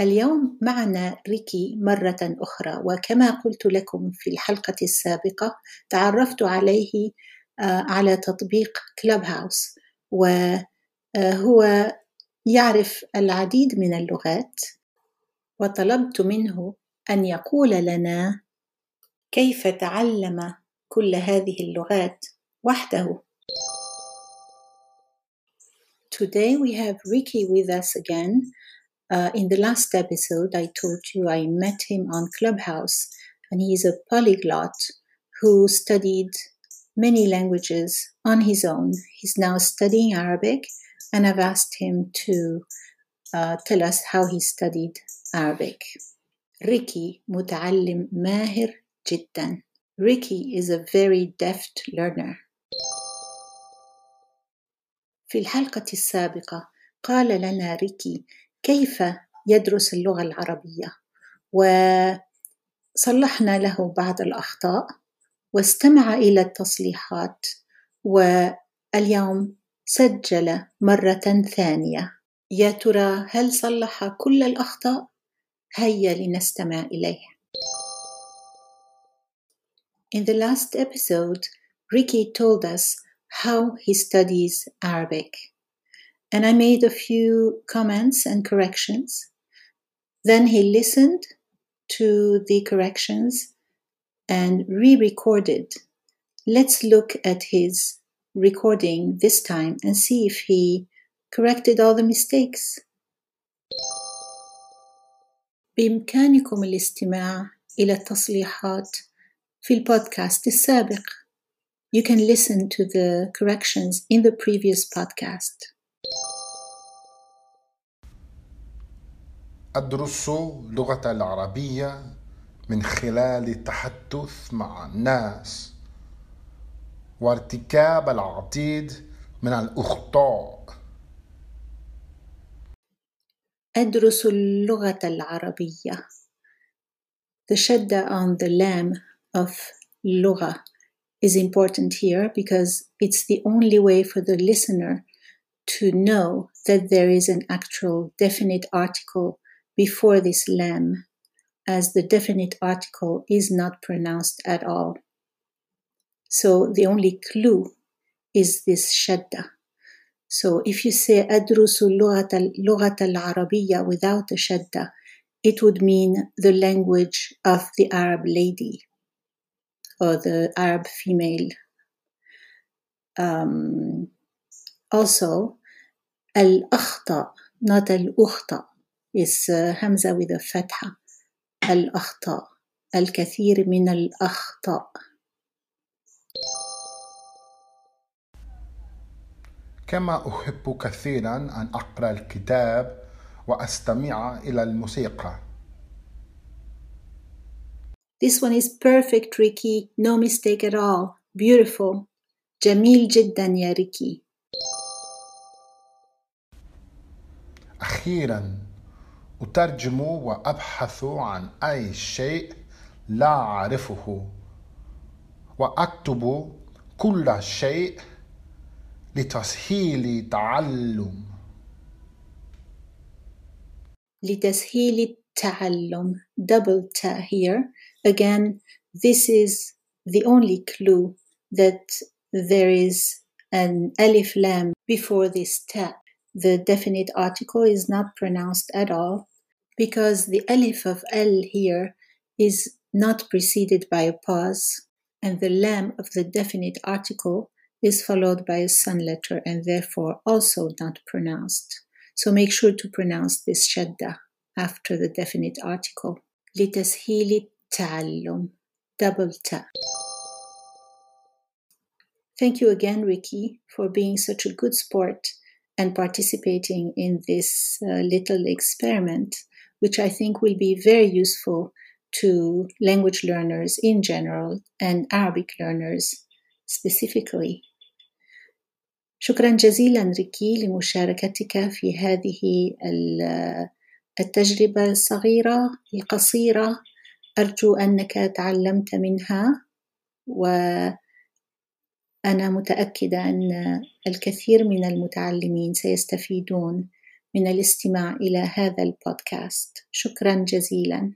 اليوم معنا ريكي مرة أخرى وكما قلت لكم في الحلقة السابقة تعرفت عليه آه، على تطبيق كلاب هاوس وهو يعرف العديد من اللغات وطلبت منه أن يقول لنا كيف تعلم كل هذه اللغات وحده. Today we have Ricky with us again. Uh, in the last episode, I told you I met him on Clubhouse, and he's a polyglot who studied many languages on his own. He's now studying Arabic, and I've asked him to uh, tell us how he studied Arabic. Ricky متعلم ماهر جدا. Ricky is a very deft learner. في الحلقة السابقة قال لنا ريكي كيف يدرس اللغة العربية وصلحنا له بعض الأخطاء واستمع إلى التصليحات واليوم سجل مرة ثانية يا ترى هل صلح كل الأخطاء؟ هيا لنستمع إليه. In the last episode, Ricky told us how he studies Arabic. And I made a few comments and corrections. Then he listened to the corrections and re recorded. Let's look at his recording this time and see if he corrected all the mistakes. بإمكانكم الاستماع إلى التصليحات في البودكاست السابق. You can listen to the corrections in the previous podcast. أدرس اللغة العربية من خلال التحدث مع الناس وارتكاب العديد من الأخطاء أدرس اللغة العربية The on the lam of لغة is important here because it's the only way for the listener to know that there is an actual definite article before this lam, as the definite article is not pronounced at all. So the only clue is this shadda. So if you say أدرس اللغة العربية without the shadda, it would mean the language of the Arab lady or the Arab female. Um, also, al-akhta, not al-ukhta, Is uh, hamza with a fatha. Al-akhta, الكثير من الأخطاء. كما أحب كثيرا أن أقرأ الكتاب وأستمع إلى الموسيقى. This one is perfect, Ricky. No mistake at all. Beautiful. جميل جدا يا ريكي. أخيرا أترجم وأبحث عن أي شيء لا أعرفه وأكتب كل شيء لتسهيل تعلم لتسهيل التعلم double ta here again this is the only clue that there is an alif lam before this ta the definite article is not pronounced at all because the alif of al here is not preceded by a pause and the lam of the definite article is followed by a sun letter and therefore also not pronounced. So make sure to pronounce this shadda after the definite article. لتسهيل التعلم double ta. Thank you again, Ricky, for being such a good sport and participating in this uh, little experiment, which I think will be very useful to language learners in general and Arabic learners specifically. شكرا جزيلا ريكي لمشاركتك في هذه التجربة الصغيرة القصيرة أرجو أنك تعلمت منها وأنا متأكدة أن الكثير من المتعلمين سيستفيدون من الاستماع إلى هذا البودكاست. شكرا جزيلا.